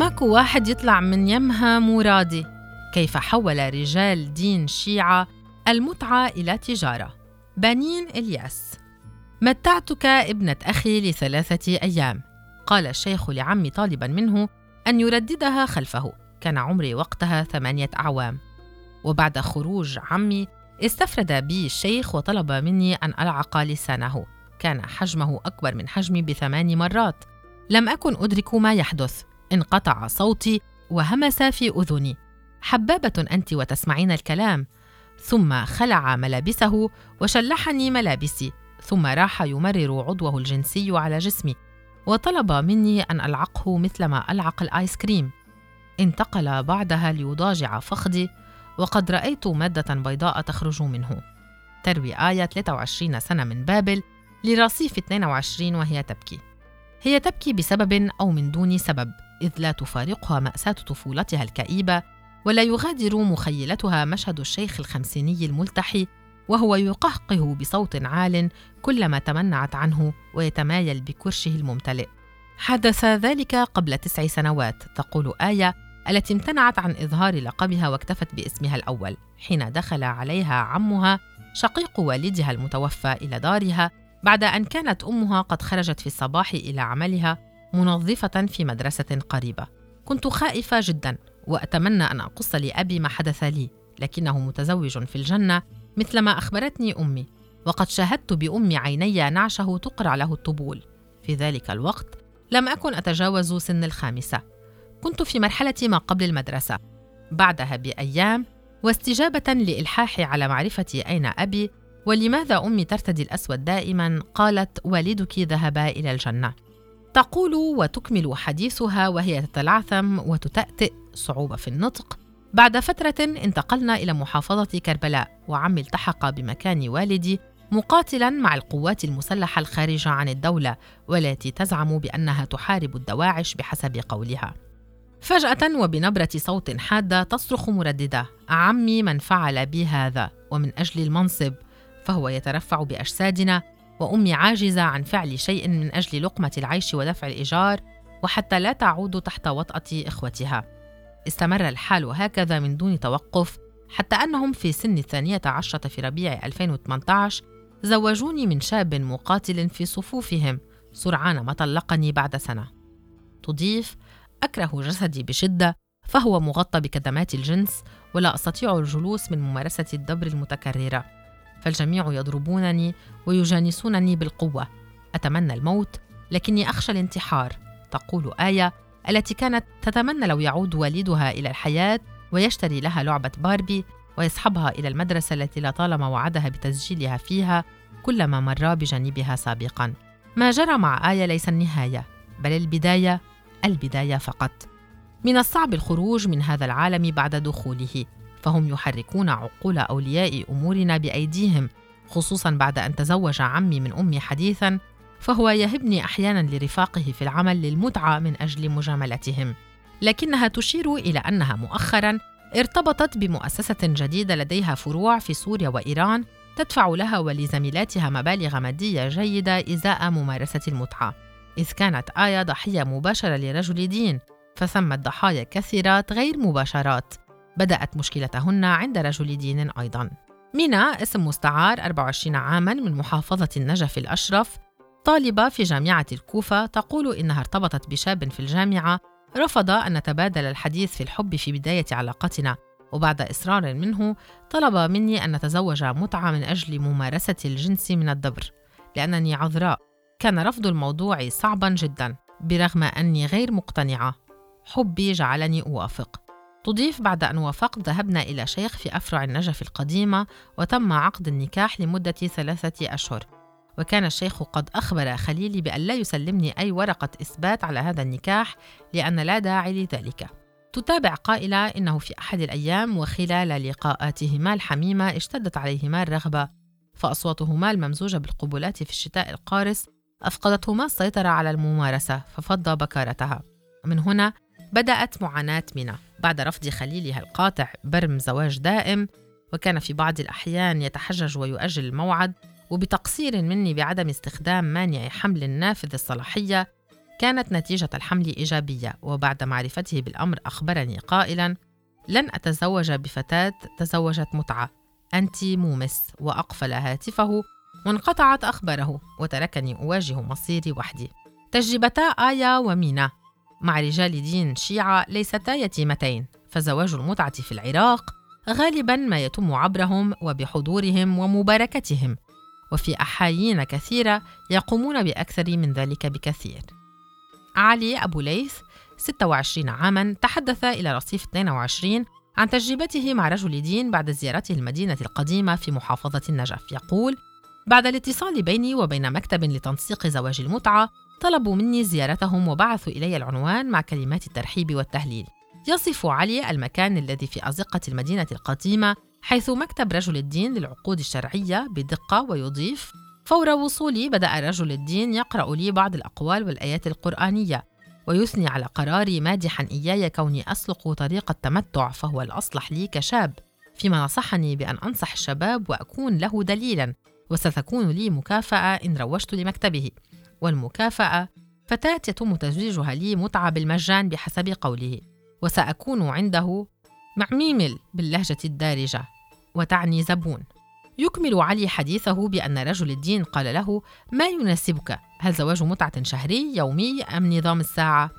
ماكو واحد يطلع من يمها مو راضي كيف حول رجال دين شيعة المتعة إلى تجارة؟ بنين إلياس. متعتك ابنة أخي لثلاثة أيام. قال الشيخ لعمي طالبا منه أن يرددها خلفه. كان عمري وقتها ثمانية أعوام. وبعد خروج عمي استفرد بي الشيخ وطلب مني أن ألعق لسانه. كان حجمه أكبر من حجمي بثمان مرات. لم أكن أدرك ما يحدث. انقطع صوتي وهمس في أذني. حبابة أنت وتسمعين الكلام. ثم خلع ملابسه وشلحني ملابسي. ثم راح يمرر عضوه الجنسي على جسمي. وطلب مني أن ألعقه مثلما ألعق الآيس كريم. انتقل بعدها ليضاجع فخذي. وقد رأيت مادة بيضاء تخرج منه. تروي آية 23 سنة من بابل لرصيف 22 وهي تبكي. هي تبكي بسبب أو من دون سبب إذ لا تفارقها مأساة طفولتها الكئيبة ولا يغادر مخيلتها مشهد الشيخ الخمسيني الملتحي وهو يقهقه بصوت عال كلما تمنعت عنه ويتمايل بكرشه الممتلئ. حدث ذلك قبل تسع سنوات تقول آية التي امتنعت عن إظهار لقبها واكتفت باسمها الأول حين دخل عليها عمها شقيق والدها المتوفى إلى دارها بعد أن كانت أمها قد خرجت في الصباح إلى عملها منظفة في مدرسة قريبة. كنت خائفة جدا وأتمنى أن أقص لأبي ما حدث لي لكنه متزوج في الجنة مثلما أخبرتني أمي وقد شاهدت بأم عيني نعشه تقرع له الطبول. في ذلك الوقت لم أكن أتجاوز سن الخامسة. كنت في مرحلة ما قبل المدرسة. بعدها بأيام واستجابة لإلحاحي على معرفة أين أبي ولماذا أمي ترتدي الأسود دائما؟ قالت والدك ذهبا إلى الجنة. تقول وتكمل حديثها وهي تتلعثم وتتأتئ صعوبة في النطق. بعد فترة انتقلنا إلى محافظة كربلاء وعمي التحق بمكان والدي مقاتلا مع القوات المسلحة الخارجة عن الدولة والتي تزعم بأنها تحارب الدواعش بحسب قولها. فجأة وبنبرة صوت حادة تصرخ مرددة عمي من فعل بي هذا ومن أجل المنصب. فهو يترفع بأجسادنا وأمي عاجزة عن فعل شيء من أجل لقمة العيش ودفع الإيجار وحتى لا تعود تحت وطأة إخوتها. استمر الحال هكذا من دون توقف حتى أنهم في سن الثانية عشرة في ربيع 2018 زوجوني من شاب مقاتل في صفوفهم سرعان ما طلقني بعد سنة. تضيف أكره جسدي بشدة فهو مغطى بكدمات الجنس ولا أستطيع الجلوس من ممارسة الدبر المتكررة. فالجميع يضربونني ويجانسونني بالقوة. أتمنى الموت لكني أخشى الانتحار. تقول آية التي كانت تتمنى لو يعود والدها إلى الحياة ويشتري لها لعبة باربي ويصحبها إلى المدرسة التي لطالما وعدها بتسجيلها فيها كلما مر بجانبها سابقا. ما جرى مع آية ليس النهاية بل البداية البداية فقط. من الصعب الخروج من هذا العالم بعد دخوله. فهم يحركون عقول أولياء أمورنا بأيديهم خصوصا بعد أن تزوج عمي من أمي حديثا فهو يهبني أحيانا لرفاقه في العمل للمتعة من أجل مجاملتهم. لكنها تشير إلى أنها مؤخرا ارتبطت بمؤسسة جديدة لديها فروع في سوريا وإيران تدفع لها ولزميلاتها مبالغ مادية جيدة إزاء ممارسة المتعة. إذ كانت آية ضحية مباشرة لرجل دين فثمت ضحايا كثيرات غير مباشرات. بدأت مشكلتهن عند رجل دين أيضا. مينا اسم مستعار 24 عاما من محافظة النجف الأشرف. طالبة في جامعة الكوفة تقول إنها ارتبطت بشاب في الجامعة. رفض أن نتبادل الحديث في الحب في بداية علاقتنا. وبعد إصرار منه طلب مني أن نتزوج متعة من أجل ممارسة الجنس من الدبر. لأنني عذراء. كان رفض الموضوع صعبا جدا برغم أني غير مقتنعة. حبي جعلني أوافق. تضيف بعد أن وافقت ذهبنا إلى شيخ في أفرع النجف القديمة وتم عقد النكاح لمدة ثلاثة أشهر. وكان الشيخ قد أخبر خليلي بأن لا يسلمني أي ورقة إثبات على هذا النكاح لأن لا داعي لذلك. تتابع قائلة إنه في أحد الأيام وخلال لقاءاتهما الحميمة اشتدت عليهما الرغبة فأصواتهما الممزوجة بالقبلات في الشتاء القارس أفقدتهما السيطرة على الممارسة ففض بكارتها. من هنا بدأت معاناة منى بعد رفض خليلها القاطع برم زواج دائم وكان في بعض الأحيان يتحجج ويؤجل الموعد وبتقصير مني بعدم استخدام مانع حمل نافذ الصلاحية كانت نتيجة الحمل إيجابية وبعد معرفته بالأمر أخبرني قائلا لن أتزوج بفتاة تزوجت متعة أنت مومس وأقفل هاتفه وانقطعت أخباره وتركني أواجه مصيري وحدي. تجربتا آيا ومينا مع رجال دين شيعة ليستا يتيمتين فزواج المتعة في العراق غالبا ما يتم عبرهم وبحضورهم ومباركتهم وفي أحايين كثيرة يقومون بأكثر من ذلك بكثير. علي أبو ليث 26 عاما تحدث إلى رصيف 22 عن تجربته مع رجل دين بعد زيارته المدينة القديمة في محافظة النجف يقول بعد الاتصال بيني وبين مكتب لتنسيق زواج المتعة طلبوا مني زيارتهم وبعثوا إلي العنوان مع كلمات الترحيب والتهليل. يصف علي المكان الذي في أزقة المدينة القديمة حيث مكتب رجل الدين للعقود الشرعية بدقة ويضيف فور وصولي بدأ رجل الدين يقرأ لي بعض الأقوال والآيات القرآنية ويثني على قراري مادحا إياي كوني أسلق طريق التمتع فهو الأصلح لي كشاب فيما نصحني بأن أنصح الشباب وأكون له دليلا وستكون لي مكافأة إن روجت لمكتبه. والمكافأة فتاة يتم تزويجها لي متعة بالمجان بحسب قوله وسأكون عنده معميمل باللهجة الدارجة وتعني زبون. يكمل علي حديثه بأن رجل الدين قال له ما يناسبك؟ هل زواج متعة شهري يومي أم نظام الساعة؟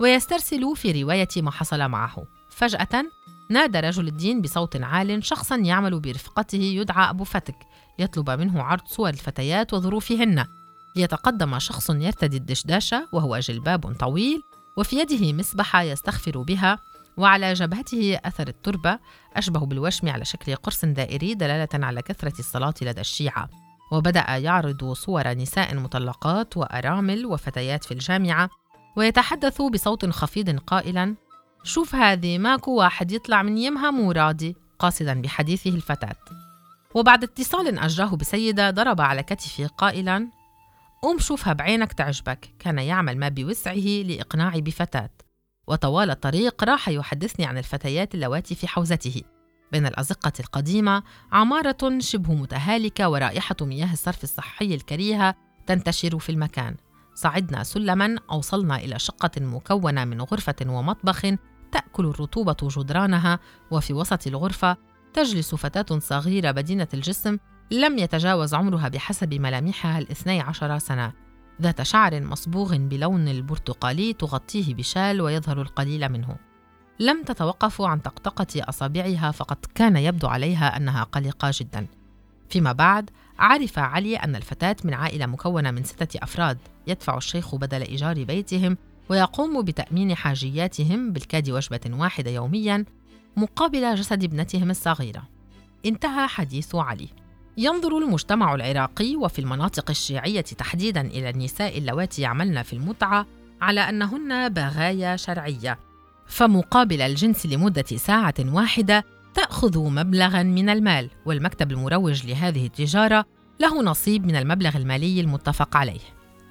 ويسترسل في رواية ما حصل معه. فجأة نادى رجل الدين بصوت عال شخصا يعمل برفقته يدعى أبو فتك يطلب منه عرض صور الفتيات وظروفهن. ليتقدم شخص يرتدي الدشداشة وهو جلباب طويل وفي يده مسبحة يستخفر بها وعلى جبهته أثر التربة أشبه بالوشم على شكل قرص دائري دلالة على كثرة الصلاة لدى الشيعة. وبدأ يعرض صور نساء مطلقات وأرامل وفتيات في الجامعة ويتحدث بصوت خفيض قائلا شوف هذه ماكو واحد يطلع من يمها مو راضي. قاصدا بحديثه الفتاة. وبعد اتصال أجراه بسيدة ضرب على كتفي قائلا قوم شوفها بعينك تعجبك كان يعمل ما بوسعه لإقناعي بفتاة. وطوال الطريق راح يحدثني عن الفتيات اللواتي في حوزته. بين الأزقة القديمة عمارة شبه متهالكة ورائحة مياه الصرف الصحي الكريهة تنتشر في المكان. صعدنا سلما أوصلنا إلى شقة مكونة من غرفة ومطبخ تأكل الرطوبة جدرانها وفي وسط الغرفة تجلس فتاة صغيرة بدينة الجسم لم يتجاوز عمرها بحسب ملامحها الاثني عشر سنة. ذات شعر مصبوغ بلون البرتقالي تغطيه بشال ويظهر القليل منه. لم تتوقف عن طقطقة أصابعها فقد كان يبدو عليها أنها قلقة جدا. فيما بعد عرف علي أن الفتاة من عائلة مكونة من ستة أفراد يدفع الشيخ بدل إيجار بيتهم ويقوم بتأمين حاجياتهم بالكاد وجبة واحدة يوميا مقابل جسد ابنتهم الصغيرة. انتهى حديث علي. ينظر المجتمع العراقي وفي المناطق الشيعية تحديدا إلى النساء اللواتي يعملن في المتعة على أنهن بغايا شرعية. فمقابل الجنس لمدة ساعة واحدة تأخذ مبلغا من المال والمكتب المروج لهذه التجارة له نصيب من المبلغ المالي المتفق عليه.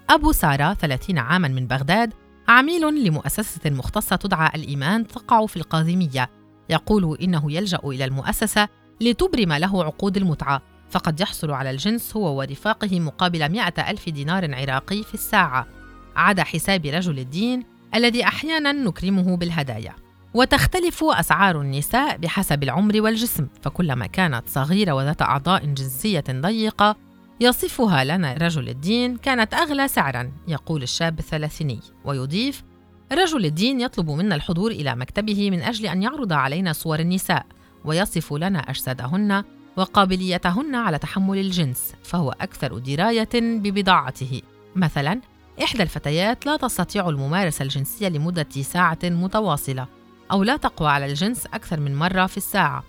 أبو سارة 30 عاما من بغداد عميل لمؤسسة مختصة تدعى الإيمان تقع في القاذمية. يقول إنه يلجأ إلى المؤسسة لتبرم له عقود المتعة فقد يحصل على الجنس هو ورفاقه مقابل مئة ألف دينار عراقي في الساعة. عدا حساب رجل الدين الذي أحيانا نكرمه بالهدايا. وتختلف أسعار النساء بحسب العمر والجسم فكلما كانت صغيرة وذات أعضاء جنسية ضيقة يصفها لنا رجل الدين كانت أغلى سعرا يقول الشاب الثلاثيني. ويضيف رجل الدين يطلب منا الحضور إلى مكتبه من أجل أن يعرض علينا صور النساء ويصف لنا أجسادهن وقابليتهن على تحمل الجنس فهو أكثر دراية ببضاعته. مثلا إحدى الفتيات لا تستطيع الممارسة الجنسية لمدة ساعة متواصلة أو لا تقوى على الجنس أكثر من مرة في الساعة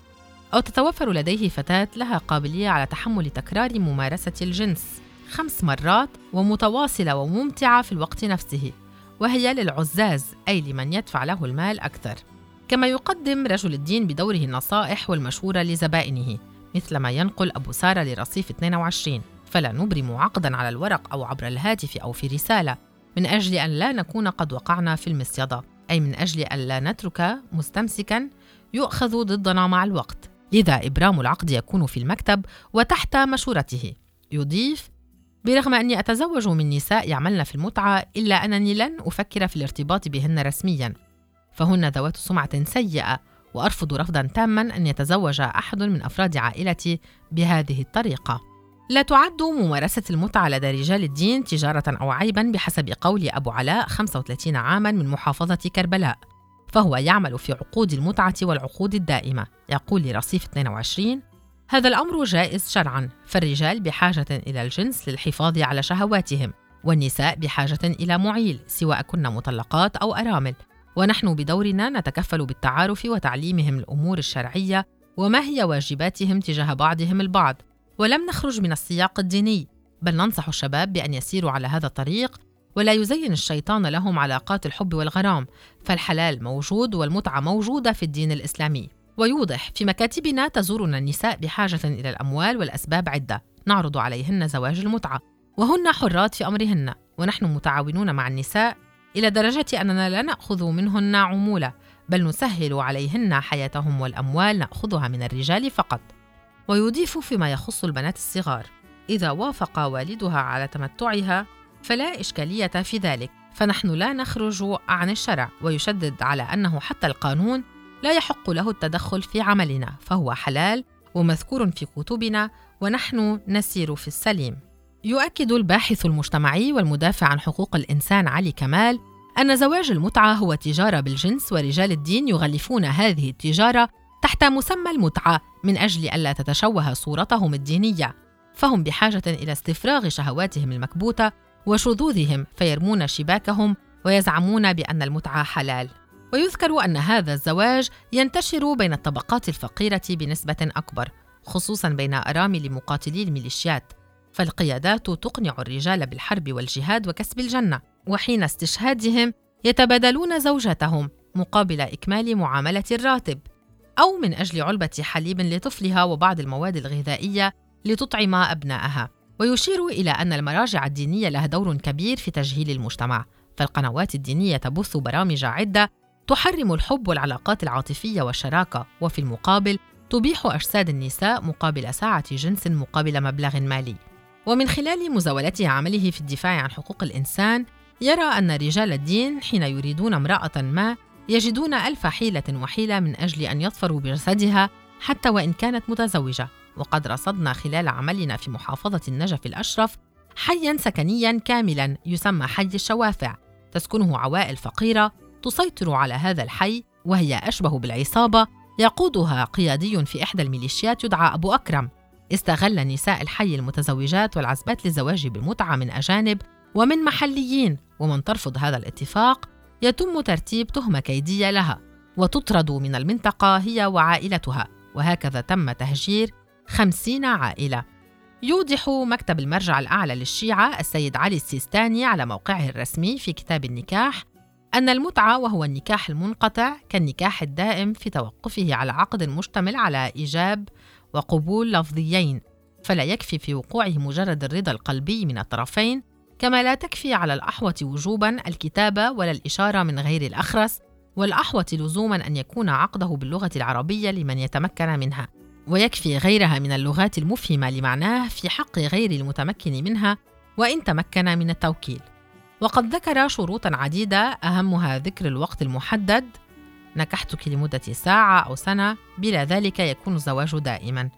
أو تتوفر لديه فتاة لها قابلية على تحمل تكرار ممارسة الجنس خمس مرات ومتواصلة وممتعة في الوقت نفسه. وهي للعزاز أي لمن يدفع له المال أكثر. كما يقدم رجل الدين بدوره النصائح والمشورة لزبائنه مثل ما ينقل أبو سارة لرصيف 22 فلا نبرم عقدا على الورق أو عبر الهاتف أو في رسالة من أجل أن لا نكون قد وقعنا في المصيدة أي من أجل أن لا نترك مستمسكا يؤخذ ضدنا مع الوقت. لذا إبرام العقد يكون في المكتب وتحت مشورته. يضيف برغم أني أتزوج من نساء يعملن في المتعة إلا أنني لن أفكر في الارتباط بهن رسمياً. فهن ذوات سمعة سيئة وأرفض رفضاً تاماً أن يتزوج أحد من أفراد عائلتي بهذه الطريقة. لا تعد ممارسة المتعة لدى رجال الدين تجارة أو عيباً بحسب قول أبو علاء 35 عاماً من محافظة كربلاء. فهو يعمل في عقود المتعة والعقود الدائمة. يقول لرصيف 22 هذا الأمر جائز شرعاً فالرجال بحاجة إلى الجنس للحفاظ على شهواتهم والنساء بحاجة إلى معيل سواء كن مطلقات أو أرامل. ونحن بدورنا نتكفل بالتعارف وتعليمهم الأمور الشرعية وما هي واجباتهم تجاه بعضهم البعض. ولم نخرج من السياق الديني بل ننصح الشباب بأن يسيروا على هذا الطريق ولا يزين الشيطان لهم علاقات الحب والغرام. فالحلال موجود والمتعة موجودة في الدين الإسلامي. ويوضح في مكاتبنا تزورنا النساء بحاجة إلى الأموال والأسباب عدة. نعرض عليهن زواج المتعة. وهن حرات في أمرهن. ونحن متعاونون مع النساء إلى درجة أننا لا نأخذ منهن عمولة بل نسهل عليهن حياتهم والأموال نأخذها من الرجال فقط. ويضيف فيما يخص البنات الصغار. إذا وافق والدها على تمتعها فلا إشكالية في ذلك. فنحن لا نخرج عن الشرع. ويشدد على أنه حتى القانون لا يحق له التدخل في عملنا فهو حلال ومذكور في كتبنا ونحن نسير في السليم. يؤكد الباحث المجتمعي والمدافع عن حقوق الإنسان علي كمال أن زواج المتعة هو تجارة بالجنس ورجال الدين يغلفون هذه التجارة تحت مسمى المتعة من أجل ألا تتشوه صورتهم الدينية. فهم بحاجة إلى استفراغ شهواتهم المكبوتة وشذوذهم فيرمون شباكهم ويزعمون بأن المتعة حلال. ويذكر أن هذا الزواج ينتشر بين الطبقات الفقيرة بنسبة أكبر خصوصا بين أرامل مقاتلي الميليشيات. فالقيادات تقنع الرجال بالحرب والجهاد وكسب الجنة وحين استشهادهم يتبادلون زوجاتهم مقابل إكمال معاملة الراتب أو من أجل علبة حليب لطفلها وبعض المواد الغذائية لتطعم أبنائها. ويشير إلى أن المراجع الدينية لها دور كبير في تجهيل المجتمع. فالقنوات الدينية تبث برامج عدة تحرم الحب والعلاقات العاطفية والشراكة وفي المقابل تبيح أجساد النساء مقابل ساعة جنس مقابل مبلغ مالي. ومن خلال مزاولته عمله في الدفاع عن حقوق الإنسان يرى أن رجال الدين حين يريدون امرأة ما يجدون ألف حيلة وحيلة من أجل أن يظفروا بجسدها حتى وإن كانت متزوجة. وقد رصدنا خلال عملنا في محافظة النجف الأشرف حيا سكنيا كاملا يسمى حي الشوافع تسكنه عوائل فقيرة تسيطر على هذا الحي وهي أشبه بالعصابة يقودها قيادي في إحدى الميليشيات يدعى أبو أكرم. استغل نساء الحي المتزوجات والعزبات للزواج بالمتعة من أجانب ومن محليين ومن ترفض هذا الاتفاق يتم ترتيب تهمة كيدية لها وتطرد من المنطقة هي وعائلتها. وهكذا تم تهجير خمسين عائلة. يوضح مكتب المرجع الأعلى للشيعة السيد علي السيستاني على موقعه الرسمي في كتاب النكاح أن المتعة وهو النكاح المنقطع كالنكاح الدائم في توقفه على عقد مشتمل على إيجاب وقبول لفظيين فلا يكفي في وقوعه مجرد الرضا القلبي من الطرفين كما لا تكفي على الأحوة وجوبا الكتابة ولا الإشارة من غير الأخرس والأحوة لزوما أن يكون عقده باللغة العربية لمن يتمكن منها. ويكفي غيرها من اللغات المفهمة لمعناه في حق غير المتمكن منها وإن تمكن من التوكيل. وقد ذكر شروطا عديدة أهمها ذكر الوقت المحدد. نكحتك لمدة ساعة أو سنة بلا ذلك يكون الزواج دائما.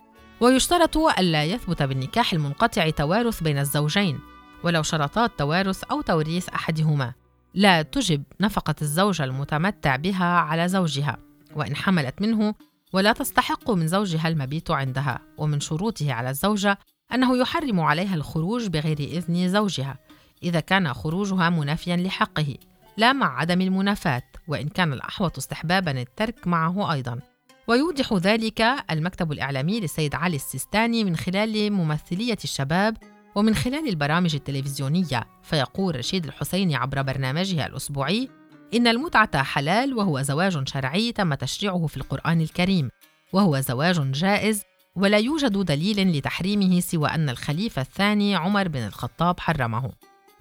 ويشترط ألا يثبت بالنكاح المنقطع توارث بين الزوجين ولو شرطا التوارث أو توريث أحدهما. لا تجب نفقة الزوجة المتمتع بها على زوجها وإن حملت منه ولا تستحق من زوجها المبيت عندها. ومن شروطه على الزوجة أنه يحرم عليها الخروج بغير إذن زوجها. إذا كان خروجها منافيا لحقه لا مع عدم المنافاة وإن كان الأحوط استحبابا الترك معه أيضا. ويوضح ذلك المكتب الإعلامي للسيد علي السيستاني من خلال ممثلية الشباب ومن خلال البرامج التلفزيونية. فيقول رشيد الحسيني عبر برنامجه الأسبوعي إن المتعة حلال وهو زواج شرعي تم تشريعه في القرآن الكريم وهو زواج جائز ولا يوجد دليل لتحريمه سوى أن الخليفة الثاني عمر بن الخطاب حرمه.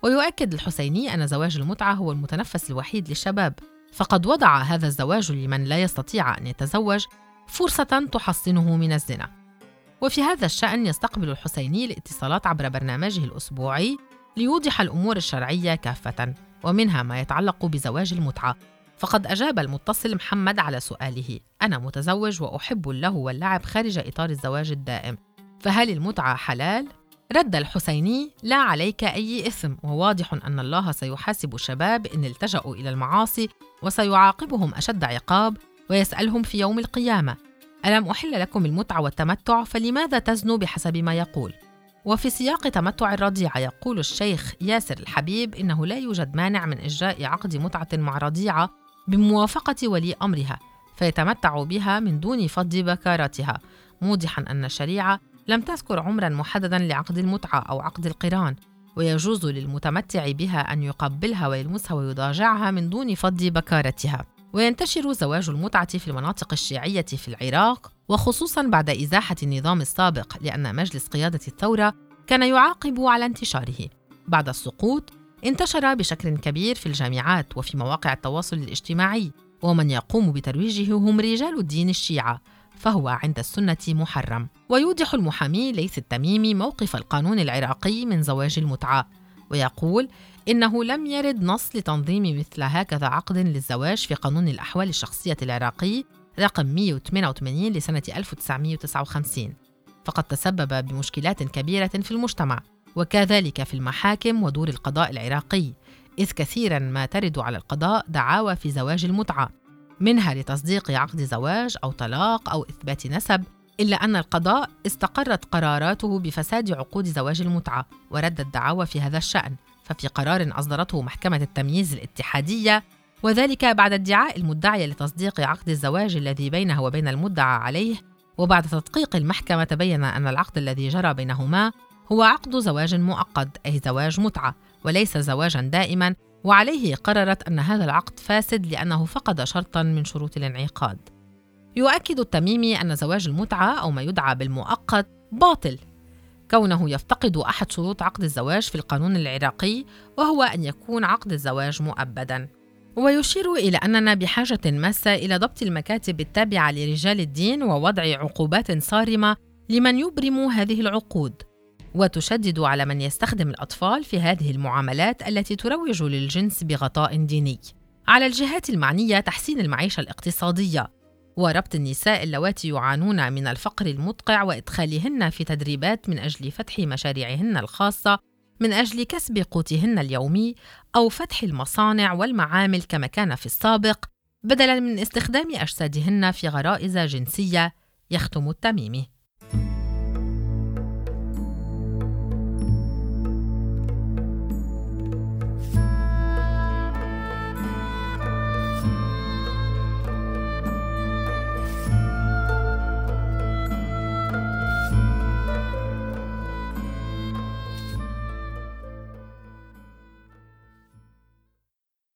ويؤكد الحسيني أن زواج المتعة هو المتنفس الوحيد للشباب. فقد وضع هذا الزواج لمن لا يستطيع أن يتزوج فرصة تحصنه من الزنا. وفي هذا الشأن يستقبل الحسيني الاتصالات عبر برنامجه الأسبوعي ليوضح الأمور الشرعية كافة ومنها ما يتعلق بزواج المتعة. فقد أجاب المتصل محمد على سؤاله أنا متزوج وأحب اللهو واللعب خارج إطار الزواج الدائم فهل المتعة حلال؟ رد الحسيني لا عليك أي إثم. وواضح أن الله سيحاسب الشباب إن التجأوا إلى المعاصي وسيعاقبهم أشد عقاب ويسألهم في يوم القيامة ألم أحل لكم المتعة والتمتع؟ فلماذا تزنوا بحسب ما يقول؟ وفي سياق تمتع الرضيعة يقول الشيخ ياسر الحبيب إنه لا يوجد مانع من إجراء عقد متعة مع رضيعة بموافقة ولي أمرها فيتمتع بها من دون فض بكارتها موضحا أن الشريعة لم تذكر عمرا محددا لعقد المتعة أو عقد القران ويجوز للمتمتع بها أن يقبلها ويلمسها ويضاجعها من دون فض بكارتها. وينتشر زواج المتعة في المناطق الشيعية في العراق وخصوصا بعد إزاحة النظام السابق لأن مجلس قيادة الثورة كان يعاقب على انتشاره. بعد السقوط انتشر بشكل كبير في الجامعات وفي مواقع التواصل الاجتماعي ومن يقوم بترويجه هم رجال الدين الشيعة. فهو عند السنة محرم. ويوضح المحامي ليث التميمي موقف القانون العراقي من زواج المتعة ويقول إنه لم يرد نص لتنظيم مثل هكذا عقد للزواج في قانون الأحوال الشخصية العراقي رقم 188 لسنة 1959 فقد تسبب بمشكلات كبيرة في المجتمع وكذلك في المحاكم ودور القضاء العراقي إذ كثيرا ما ترد على القضاء دعاوى في زواج المتعة. منها لتصديق عقد زواج أو طلاق أو إثبات نسب إلا أن القضاء استقرت قراراته بفساد عقود زواج المتعة ورد الدعاوى في هذا الشأن ففي قرار أصدرته محكمة التمييز الاتحادية وذلك بعد ادعاء المدعية لتصديق عقد الزواج الذي بينه وبين المدعى عليه وبعد تدقيق المحكمة تبين أن العقد الذي جرى بينهما هو عقد زواج مؤقت أي زواج متعة وليس زواجا دائما وعليه قررت أن هذا العقد فاسد لأنه فقد شرطا من شروط الانعقاد. يؤكد التميمي أن زواج المتعة أو ما يدعى بالمؤقت باطل كونه يفتقد أحد شروط عقد الزواج في القانون العراقي وهو أن يكون عقد الزواج مؤبدا. ويشير إلى أننا بحاجة ماسة إلى ضبط المكاتب التابعة لرجال الدين ووضع عقوبات صارمة لمن يبرم هذه العقود. وتشدد على من يستخدم الأطفال في هذه المعاملات التي تروج للجنس بغطاء ديني. على الجهات المعنية تحسين المعيشة الاقتصادية وربط النساء اللواتي يعانون من الفقر المدقع وإدخالهن في تدريبات من أجل فتح مشاريعهن الخاصة من أجل كسب قوتهن اليومي أو فتح المصانع والمعامل كما كان في السابق بدلا من استخدام أجسادهن في غرائز جنسية يختم التميمي.